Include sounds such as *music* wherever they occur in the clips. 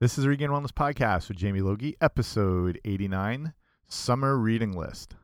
This is Regained Wellness Podcast with Jamie Logie, episode 89 Summer Reading List.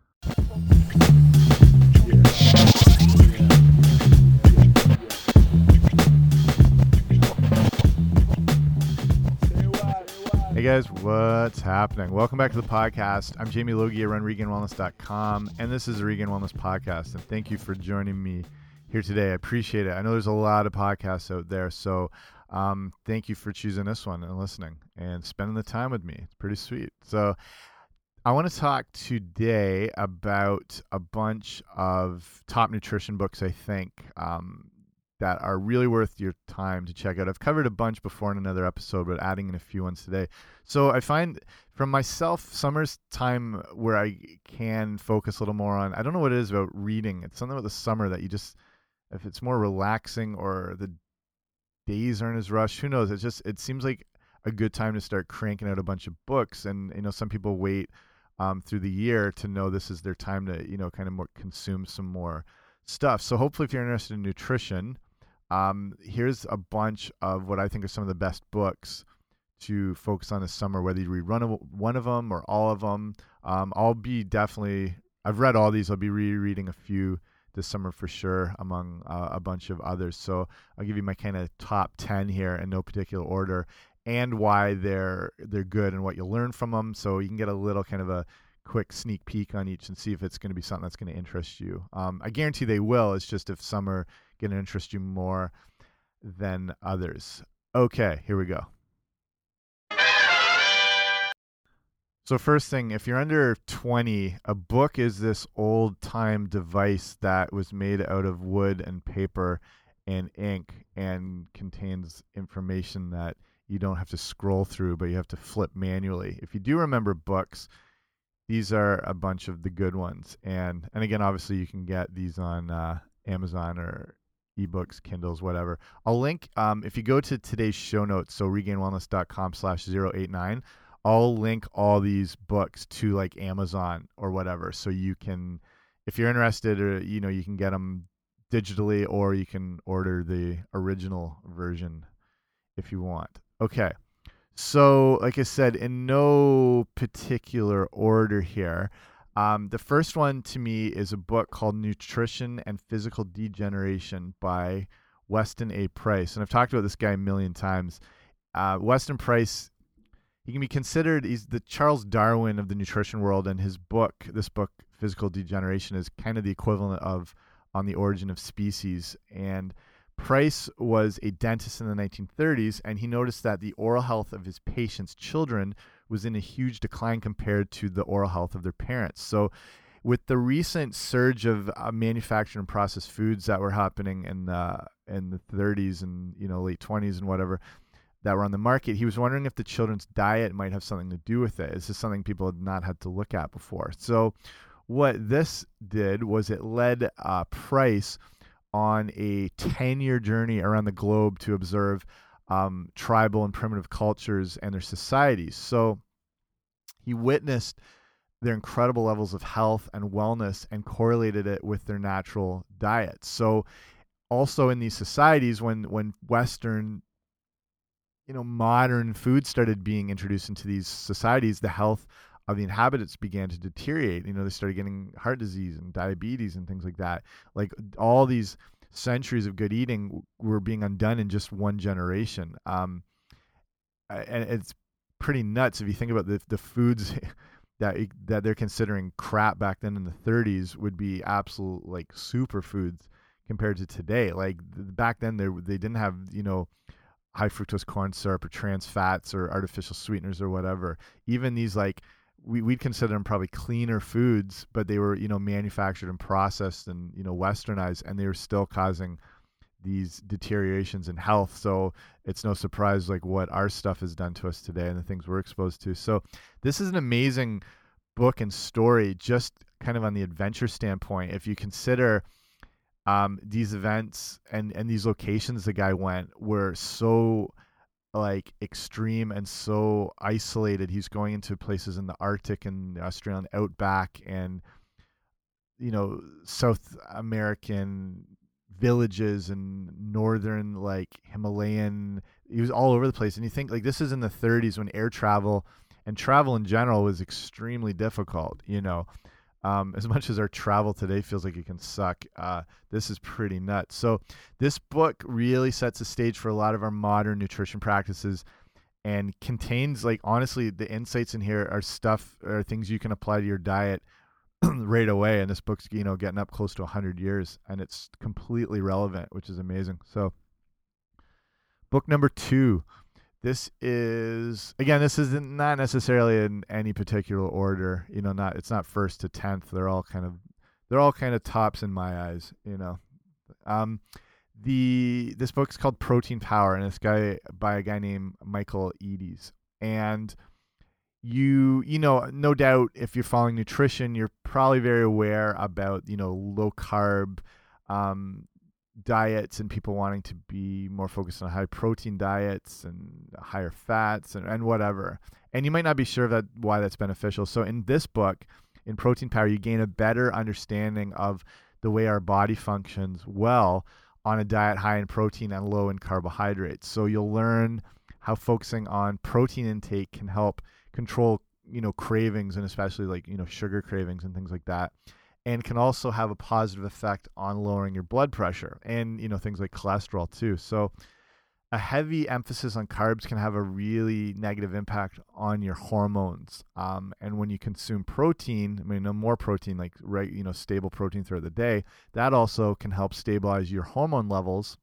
Hey guys, what's happening? Welcome back to the podcast. I'm Jamie Logie. I run RegainedWellness.com, and this is the Regained Wellness Podcast. And thank you for joining me here today. I appreciate it. I know there's a lot of podcasts out there, so um, thank you for choosing this one and listening and spending the time with me. It's pretty sweet. So, I want to talk today about a bunch of top nutrition books, I think, um, that are really worth your time to check out. I've covered a bunch before in another episode, but adding in a few ones today. So I find from myself, summer's time where I can focus a little more on, I don't know what it is about reading. It's something about the summer that you just, if it's more relaxing or the days aren't as rushed. Who knows? It just it seems like a good time to start cranking out a bunch of books. And you know, some people wait um, through the year to know this is their time to you know kind of more consume some more stuff. So hopefully, if you're interested in nutrition, um, here's a bunch of what I think are some of the best books to focus on this summer. Whether you read one of them or all of them, um, I'll be definitely. I've read all these. I'll be rereading a few this summer for sure, among uh, a bunch of others. So I'll give you my kind of top ten here in no particular order, and why they're they're good and what you'll learn from them. So you can get a little kind of a quick sneak peek on each and see if it's going to be something that's going to interest you. Um, I guarantee they will. It's just if some are going to interest you more than others. Okay, here we go. So first thing, if you're under 20, a book is this old-time device that was made out of wood and paper and ink and contains information that you don't have to scroll through, but you have to flip manually. If you do remember books, these are a bunch of the good ones. And and again, obviously you can get these on uh, Amazon or ebooks, Kindles, whatever. I'll link um, if you go to today's show notes, so regainedwellness.com slash 089, I'll link all these books to like Amazon or whatever, so you can, if you're interested, or you know, you can get them digitally, or you can order the original version if you want. Okay, so like I said, in no particular order here. Um, the first one to me is a book called Nutrition and Physical Degeneration by Weston A. Price, and I've talked about this guy a million times. Uh, Weston Price he can be considered he's the Charles Darwin of the nutrition world and his book this book physical degeneration is kind of the equivalent of on the origin of species. And Price was a dentist in the 1930s and he noticed that the oral health of his patients children was in a huge decline compared to the oral health of their parents. So with the recent surge of uh, manufactured and processed foods that were happening in the in the 30s and you know late 20s and whatever that were on the market. He was wondering if the children's diet might have something to do with it. This is something people had not had to look at before. So, what this did was it led uh, Price on a 10 year journey around the globe to observe um, tribal and primitive cultures and their societies. So, he witnessed their incredible levels of health and wellness and correlated it with their natural diets. So, also in these societies, when when Western you know modern food started being introduced into these societies, the health of the inhabitants began to deteriorate. You know, they started getting heart disease and diabetes and things like that. Like all these centuries of good eating were being undone in just one generation. Um, and it's pretty nuts if you think about the the foods *laughs* that that they're considering crap back then in the 30s would be absolute like superfoods compared to today. Like back then, they they didn't have you know high fructose corn syrup or trans fats or artificial sweeteners or whatever. Even these like we we'd consider them probably cleaner foods, but they were you know manufactured and processed and you know westernized, and they were still causing these deteriorations in health. So it's no surprise like what our stuff has done to us today and the things we're exposed to. So this is an amazing book and story, just kind of on the adventure standpoint. If you consider um, these events and and these locations the guy went were so like extreme and so isolated. He's going into places in the Arctic and the Australian outback and you know South American villages and northern like Himalayan he was all over the place. And you think like this is in the 30s when air travel and travel in general was extremely difficult. You know, um, as much as our travel today feels like it can suck, uh, this is pretty nuts. So this book really sets the stage for a lot of our modern nutrition practices and contains like honestly the insights in here are stuff or things you can apply to your diet *clears throat* right away and this book's you know getting up close to 100 years and it's completely relevant which is amazing so book number two this is again this is not necessarily in any particular order you know not it's not first to 10th they're all kind of they're all kind of tops in my eyes you know um the this book's called Protein Power, and it's guy by a guy named Michael Eades. And you you know no doubt if you're following nutrition, you're probably very aware about you know low carb um, diets and people wanting to be more focused on high protein diets and higher fats and, and whatever. And you might not be sure that why that's beneficial. So in this book, in Protein Power, you gain a better understanding of the way our body functions well on a diet high in protein and low in carbohydrates. So you'll learn how focusing on protein intake can help control, you know, cravings and especially like, you know, sugar cravings and things like that. And can also have a positive effect on lowering your blood pressure and, you know, things like cholesterol too. So a heavy emphasis on carbs can have a really negative impact on your hormones. Um, and when you consume protein, I mean, no more protein, like right, you know, stable protein throughout the day, that also can help stabilize your hormone levels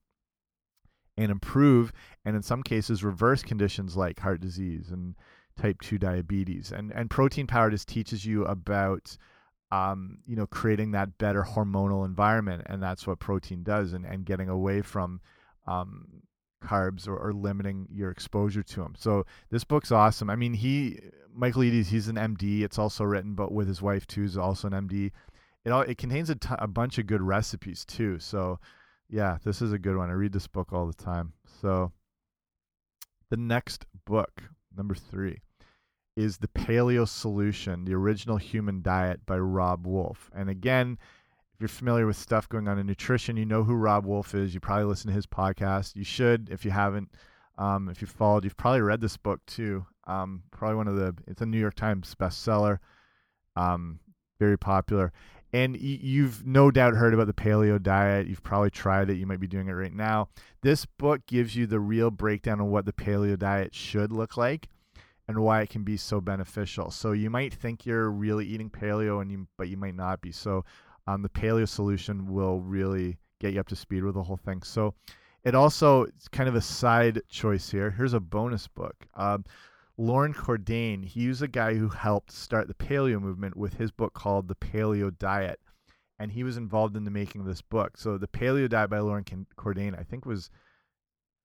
and improve, and in some cases, reverse conditions like heart disease and type two diabetes. And and protein power just teaches you about. Um, you know, creating that better hormonal environment, and that's what protein does, and, and getting away from um, carbs or, or, limiting your exposure to them. So this book's awesome. I mean, he Michael Eades, he's an MD. It's also written, but with his wife too, is also an MD. It all it contains a, a bunch of good recipes too. So yeah, this is a good one. I read this book all the time. So the next book, number three, is the Paleo Solution: The Original Human Diet by Robb Wolf. And again, if you're familiar with stuff going on in nutrition, you know who Robb Wolf is. You probably listen to his podcast. You should, if you haven't. Um, if you've followed, you've probably read this book too. Um, probably one of the. It's a New York Times bestseller. Um, very popular, and you've no doubt heard about the paleo diet. You've probably tried it. You might be doing it right now. This book gives you the real breakdown of what the paleo diet should look like and why it can be so beneficial. So you might think you're really eating paleo, and you but you might not be. So um, the paleo solution will really get you up to speed with the whole thing. So it also it's kind of a side choice here. Here's a bonus book. Um, Loren Cordain, he was a guy who helped start the paleo movement with his book called The Paleo Diet. And he was involved in the making of this book. So the Paleo Diet by Loren Cordain, I think was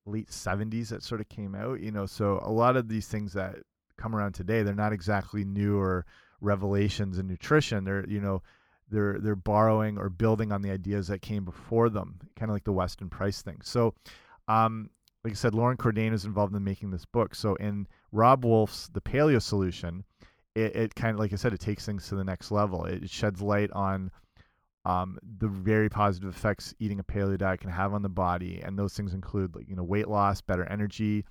late 70s that sort of came out, you know, so a lot of these things that come around today, they're not exactly new or revelations in nutrition. They're, you know, they're they're borrowing or building on the ideas that came before them, kind of like the Weston Price thing. So, um, like I said, Loren Cordain is involved in making this book. So in Robb Wolf's The Paleo Solution, it, it kind of like I said, it takes things to the next level. It, sheds light on um, the very positive effects eating a paleo diet can have on the body, and those things include like you know weight loss, better energy,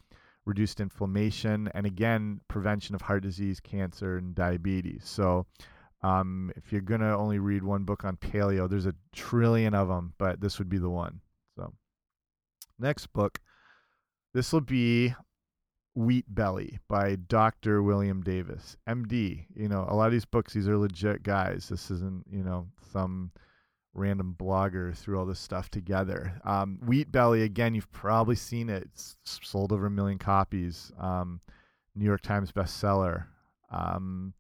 reduced inflammation, and again prevention of heart disease, cancer, and diabetes. So um, if you're gonna only read one book on paleo, there's a trillion of them, but this would be the one. So, next book, this will be Wheat Belly by Dr. William Davis, MD. You know, a lot of these books, these are legit guys. This isn't, you know, some random blogger threw all this stuff together. Um, Wheat Belly, again, you've probably seen it. It's sold over a million copies. Um, New York Times bestseller. Um,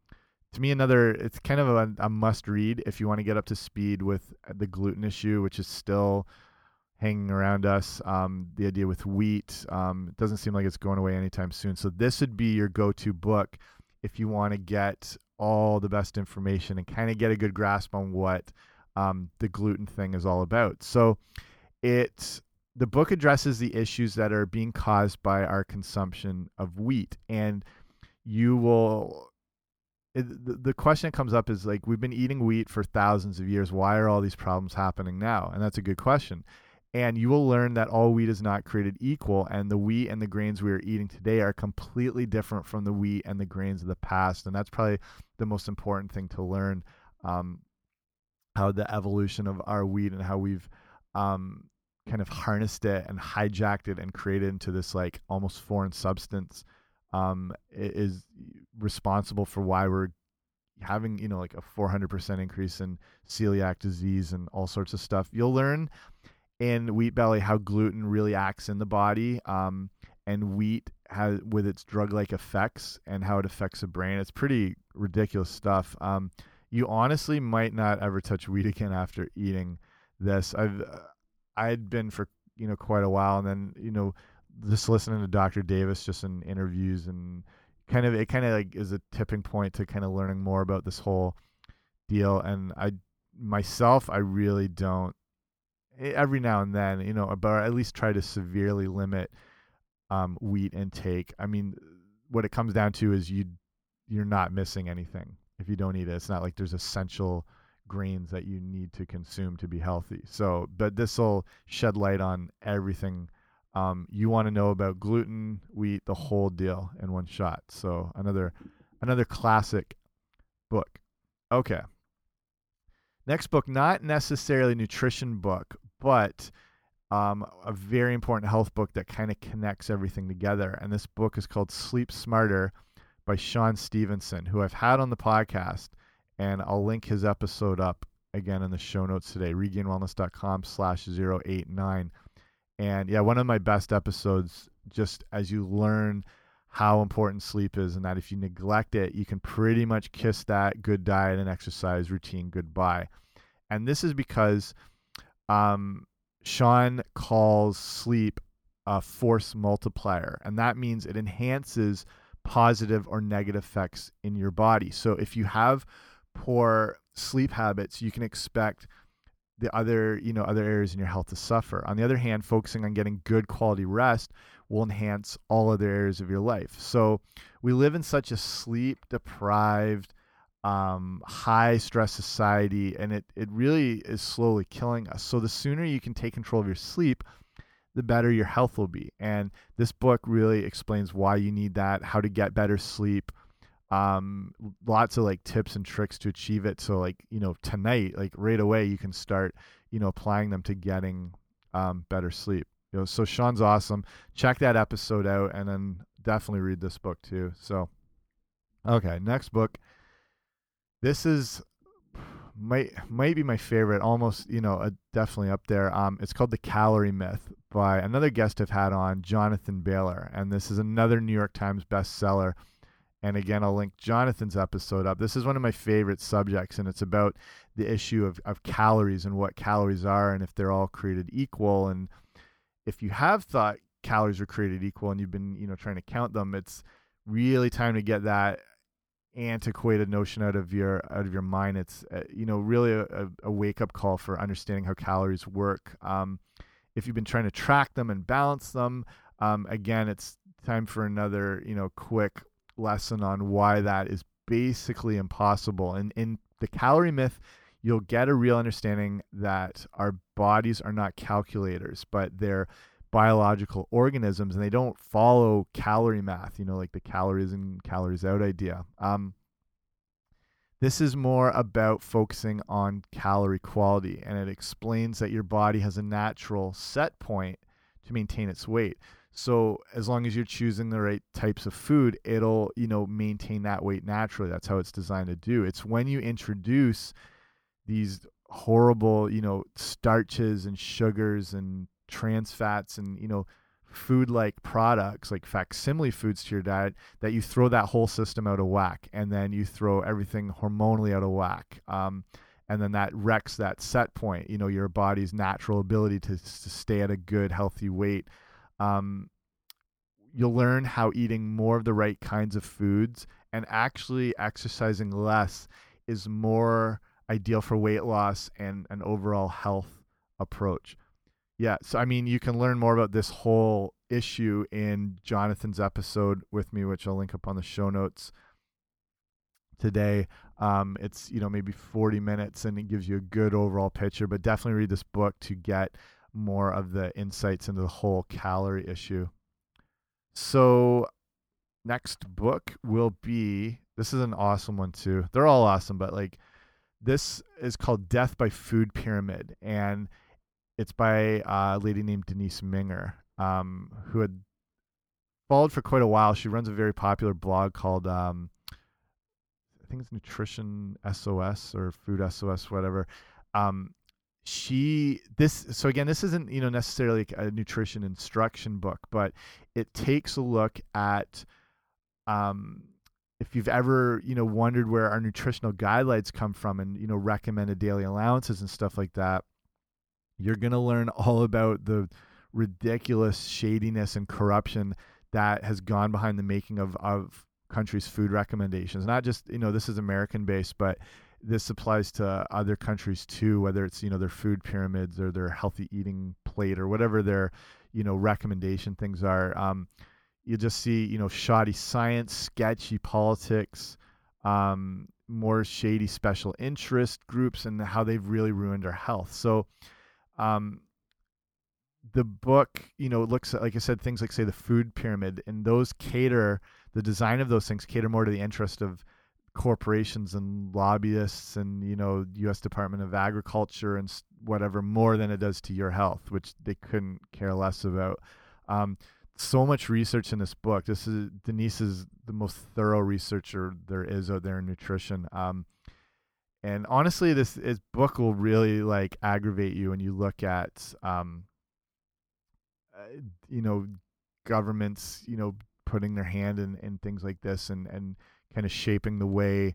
to me another it's kind of a, a must read if you want to get up to speed with the gluten issue which is still hanging around us um, the idea with wheat um, it doesn't seem like it's going away anytime soon so this would be your go-to book if you want to get all the best information and kind of get a good grasp on what um, the gluten thing is all about. So it the book addresses the issues that are being caused by our consumption of wheat. And you will the, the question that comes up is like we've been eating wheat for thousands of years. Why are all these problems happening now? And that's a good question. And you will learn that all wheat is not created equal and the wheat and the grains we are eating today are completely different from the wheat and the grains of the past. And that's probably the most important thing to learn um, how the evolution of our wheat and how we've um, kind of harnessed it and hijacked it and created into this like almost foreign substance um, is responsible for why we're having you know like a 400% increase in celiac disease and all sorts of stuff. You'll learn in wheat belly how gluten really acts in the body um, and wheat has with its drug like effects and how it affects the brain. It's pretty ridiculous stuff. Um, you honestly might not ever touch wheat again after eating this. I've uh, i'd been for you know quite a while and then you know just listening to dr davis just in interviews and kind of it kind of like is a tipping point to kind of learning more about this whole deal and i myself i really don't every now and then you know but at least try to severely limit um, wheat intake. I mean what it comes down to is you you're not missing anything if you don't eat it it's not like there's essential grains that you need to consume to be healthy so but this will shed light on everything um, you want to know about gluten, wheat, the whole deal in one shot. So another another classic book. Okay. Next book, not necessarily nutrition book, but um, a very important health book that kind of connects everything together. And this book is called Sleep Smarter by Shawn Stevenson, who I've had on the podcast, and I'll link his episode up again in the show notes today, regainedwellness.com slash 089 and yeah, one of my best episodes, just as you learn how important sleep is, and that if you neglect it, you can pretty much kiss that good diet and exercise routine goodbye. And this is because um, Shawn calls sleep a force multiplier, and that means it enhances positive or negative effects in your body. So if you have poor sleep habits, you can expect the other you know other areas in your health to suffer. On the other hand focusing on getting good quality rest will enhance all other areas of your life. So we live in such a sleep deprived um, high stress society and it, it really is slowly killing us. So the sooner you can take control of your sleep the better your health will be. And this book really explains why you need that how to get better sleep um lots of like tips and tricks to achieve it. So like you know tonight like right away you can start you know applying them to getting um better sleep. You know so Shawn's awesome. Check that episode out and then definitely read this book too. So okay next book. This is might might be my favorite almost you know uh, definitely up there um it's called the calorie myth by another guest i've had on jonathan bailor and this is another new york times bestseller and again, I'll link Jonathan's episode up. This is one of my favorite subjects, and it's about the issue of, of calories and what calories are and if they're all created equal. And if you have thought calories are created equal and you've been, you know, trying to count them, it's really time to get that antiquated notion out of your out of your mind. It's uh, you know really a, a wake up call for understanding how calories work. Um, if you've been trying to track them and balance them, um, again, it's time for another you know quick lesson on why that is basically impossible. And in the calorie myth, you'll get a real understanding that our bodies are not calculators, but they're biological organisms and they don't follow calorie math, you know, like the calories in, calories out idea. Um, this is more about focusing on calorie quality, and it explains that your body has a natural set point to maintain its weight. So as long as you're choosing the right types of food, it'll, you know, maintain that weight naturally. That's how it's designed to do. It's when you introduce these horrible, you know, starches and sugars and trans fats and, you know, food like products like facsimile foods to your diet that you throw that whole system out of whack and then you throw everything hormonally out of whack. Um, and then that wrecks that set point, you know, your body's natural ability to, to stay at a good, healthy weight um, you'll learn how eating more of the right kinds of foods and actually exercising less is more ideal for weight loss and an overall health approach. Yeah, so I mean, you can learn more about this whole issue in Jonathan's episode with me, which I'll link up on the show notes today. Um, it's you know maybe 40 minutes and it gives you a good overall picture, but definitely read this book to get more of the insights into the whole calorie issue. So, next book will be this is an awesome one too. They're all awesome, but like this is called Death by Food Pyramid, and it's by a lady named Denise Minger, um, who had followed for quite a while. She runs a very popular blog called um, I think it's Nutrition SOS or Food SOS, whatever. Um, she this so again this isn't you know necessarily a nutrition instruction book but it takes a look at um if you've ever you know wondered where our nutritional guidelines come from and you know recommended daily allowances and stuff like that you're going to learn all about the ridiculous shadiness and corruption that has gone behind the making of of countries food recommendations not just you know this is american based but this applies to other countries too, whether it's you know their food pyramids or their healthy eating plate or whatever their you know recommendation things are. Um, you just see you know shoddy science, sketchy politics, um, more shady special interest groups, and how they've really ruined our health. So. Um, the book, you know, looks at, like I said, things like say the food pyramid, and those cater the design of those things cater more to the interest of corporations and lobbyists and you know U.S. Department of Agriculture and whatever more than it does to your health, which they couldn't care less about. Um, so much research in this book. This is Denise is the most thorough researcher there is out there in nutrition. Um, and honestly, this, this book will really like aggravate you when you look at, um, uh, you know, governments, you know, putting their hand in, in things like this and and kind of shaping the way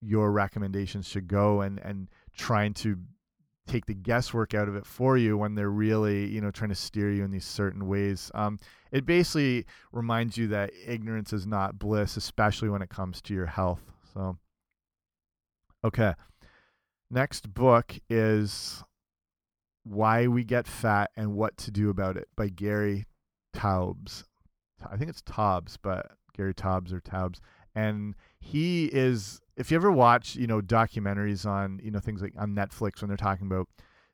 your recommendations should go and and trying to take the guesswork out of it for you when they're really you know trying to steer you in these certain ways. Um, it basically reminds you that ignorance is not bliss especially when it comes to your health. So okay. Next book is why we get fat and what to do about it by gary taubes. I think it's taubes but gary taubes or taubes. And he is if you ever watch you know documentaries on you know things like on netflix when they're talking about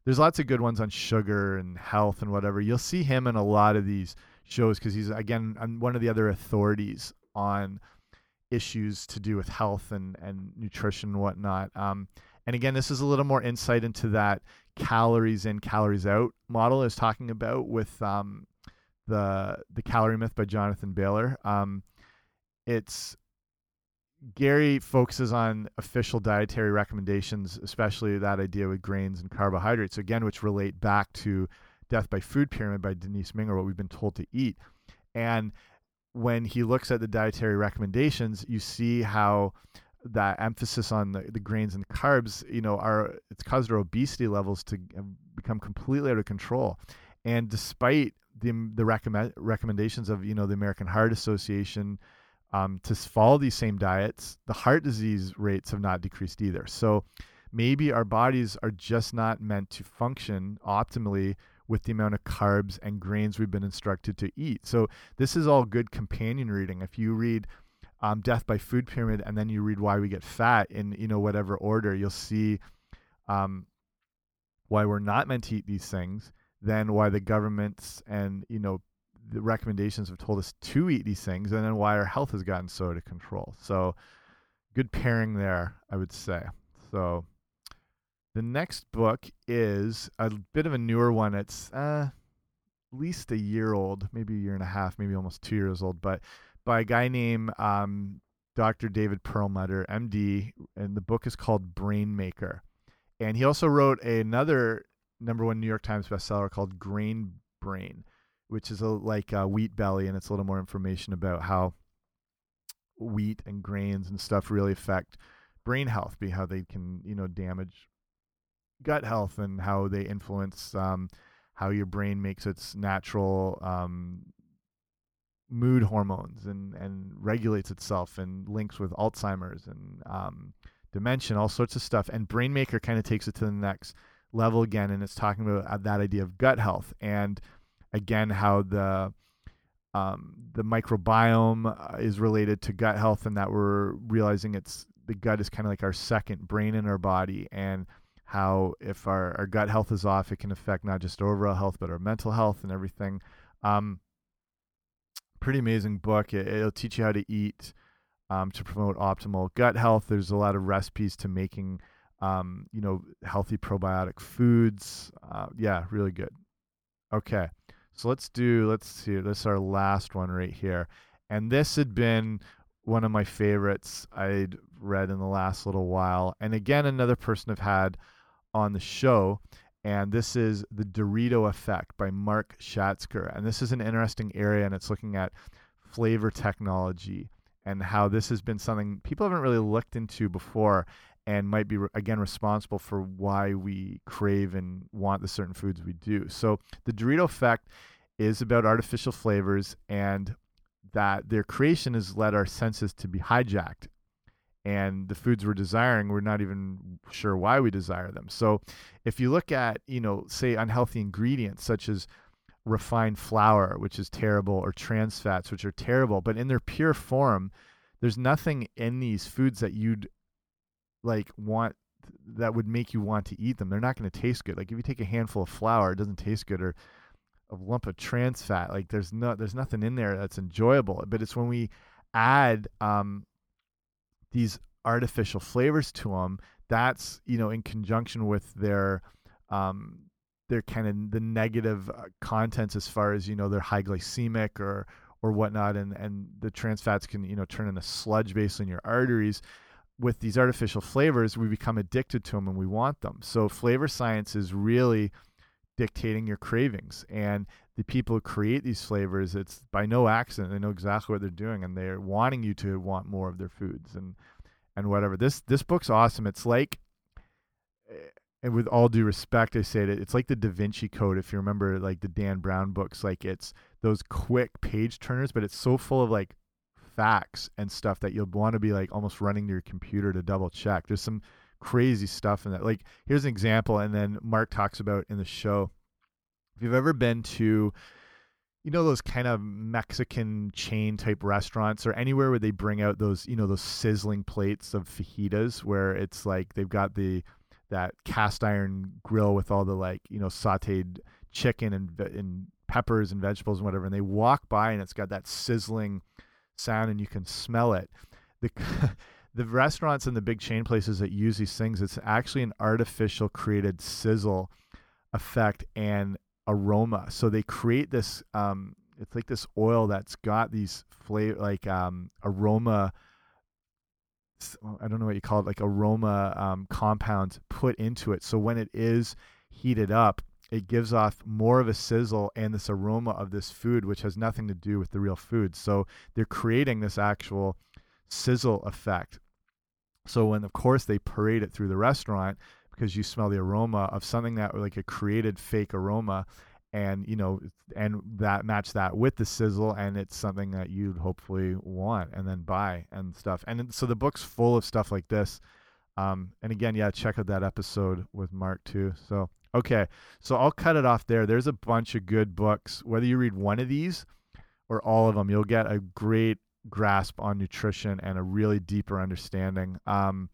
there's lots of good ones on sugar and health and whatever. You'll see him in a lot of these shows because he's again one of the other authorities on issues to do with health and and nutrition and whatnot um, and again this is a little more insight into that calories in calories out model is talking about with um, the the calorie myth by jonathan bailor um, it's Gary focuses on official dietary recommendations, especially that idea with grains and carbohydrates, again, which relate back to Death by Food Pyramid by Denise Minger, what we've been told to eat. And when he looks at the dietary recommendations, you see how that emphasis on the, the grains and carbs, you know, are it's caused our obesity levels to become completely out of control. And despite the the recommend recommendations of you know the American Heart Association, um, to follow these same diets, the heart disease rates have not decreased either. So maybe our bodies are just not meant to function optimally with the amount of carbs and grains we've been instructed to eat. So this is all good companion reading. If you read um, Death by Food Pyramid and then you read Why We Get Fat in you know whatever order, you'll see um, why we're not meant to eat these things. Then why the governments and you know the recommendations have told us to eat these things and then why our health has gotten so out of control. So good pairing there, I would say. So the next book is a bit of a newer one. It's uh, at least a year old, maybe a year and a half, maybe almost two years old, but by a guy named um, Dr. David Perlmutter, MD, and the book is called Brain Maker. And he also wrote another number one New York Times bestseller called Grain Brain which is a, like a wheat belly, and it's a little more information about how wheat and grains and stuff really affect brain health, be how they can you know damage gut health and how they influence um, how your brain makes its natural um, mood hormones and and regulates itself and links with Alzheimer's and um, dementia, all sorts of stuff. And Brainmaker kind of takes it to the next level again, and it's talking about uh, that idea of gut health and again how the um, the microbiome uh, is related to gut health and that we're realizing it's the gut is kind of like our second brain in our body and how if our, our gut health is off, it can affect not just overall health, but our mental health and everything. Um, pretty amazing book. It, will teach you how to eat um, to promote optimal gut health. There's a lot of recipes to making, um, you know, healthy probiotic foods. Uh, yeah, really good. Okay, so let's do. Let's see. This is our last one right here, and this had been one of my favorites I'd read in the last little while. And again, another person I've had on the show. And this is The Dorito Effect by Mark Schatzker. And this is an interesting area, and it's looking at flavor technology and how this has been something people haven't really looked into before and might be again responsible for why we crave and want the certain foods we do. So the Dorito effect is about artificial flavors and that their creation has led our senses to be hijacked and the foods we're desiring we're not even sure why we desire them so if you look at you know say unhealthy ingredients such as refined flour which is terrible or trans fats which are terrible but in their pure form there's nothing in these foods that you'd like want that would make you want to eat them they're not going to taste good like if you take a handful of flour it doesn't taste good or a lump of trans fat. Like there's no there's nothing in there that's enjoyable. But it's when we add um, these artificial flavors to them that's you know in conjunction with their um, their kind of the negative uh, contents as far as you know they're high glycemic or or whatnot and and the trans fats can you know turn into sludge basically in your arteries. With these artificial flavors we become addicted to them and we want them so flavor science is really dictating your cravings. And the people who create these flavors, it's by no accident. They know exactly what they're doing, and they're wanting you to want more of their foods and and whatever. This this book's awesome. It's like, eh, and with all due respect, I say it. It's like the Da Vinci Code. If you remember, like the Dan Brown books, like it's those quick page turners, but it's so full of like facts and stuff that you'll want to be like almost running to your computer to double check. There's some crazy stuff in that. Like here's an example, and then Mark talks about in the show. If you've ever been to you know those kind of Mexican chain type restaurants or anywhere where they bring out those you know those sizzling plates of fajitas where it's like they've got the that cast iron grill with all the like you know sautéed chicken and and peppers and vegetables and whatever and they walk by and it's got that sizzling sound and you can smell it the *laughs* the restaurants and the big chain places that use these things, it's actually an artificial created sizzle effect and aroma. So they create this. Um, it's like this oil that's got these flavor, like um, aroma. I don't know what you call it, like aroma um, compounds put into it. So when it is heated up, it gives off more of a sizzle and this aroma of this food, which has nothing to do with the real food. So they're creating this actual sizzle effect so when of course they parade it through the restaurant because you smell the aroma of something that like a created fake aroma and you know and that match that with the sizzle and it's something that you'd hopefully want and then buy and stuff. And so the book's full of stuff like this um, and again yeah check out that episode with mark too. So okay so i'll cut it off there. There's a bunch of good books. Whether you read one of these or all of them you'll get a great grasp on nutrition and a really deeper understanding. Um,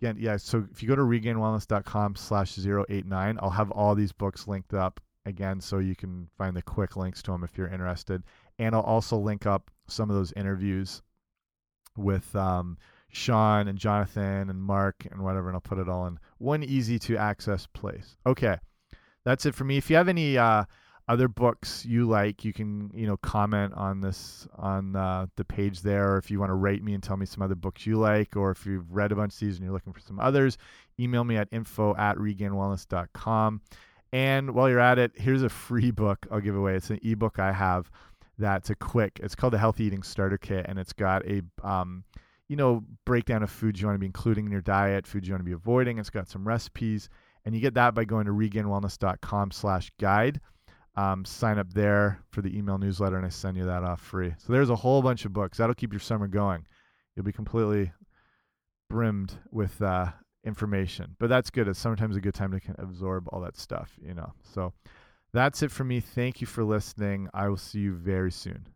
again, yeah. So if you go to regainedwellness.com slash 089, I'll have all these books linked up again so you can find the quick links to them if you're interested. And I'll also link up some of those interviews with um, Shawn and Jonathan and Mark and whatever, and I'll put it all in one easy to access place. Okay. That's it for me. If you have any uh, other books you like, you can you know comment on this on uh, the page there. Or if you want to rate me and tell me some other books you like, or if you've read a bunch of these and you're looking for some others, email me at info at regainedwellness.com. And while you're at it, here's a free *laughs* book I'll give away. It's an ebook I have that's a quick. It's called the Healthy Eating Starter Kit, and it's got a um, you know breakdown of foods you want to be including in your diet, foods you want to be avoiding. It's got some recipes, and you get that by going to regainedwellness.com/guide um, sign up there for the email newsletter and I send you that off free. So there's a whole bunch of books. That'll keep your summer going. You'll be completely brimmed with uh, information. But that's good. It's sometimes a good time to kind of absorb all that stuff, you know. So that's it for me. Thank you for listening. I will see you very soon.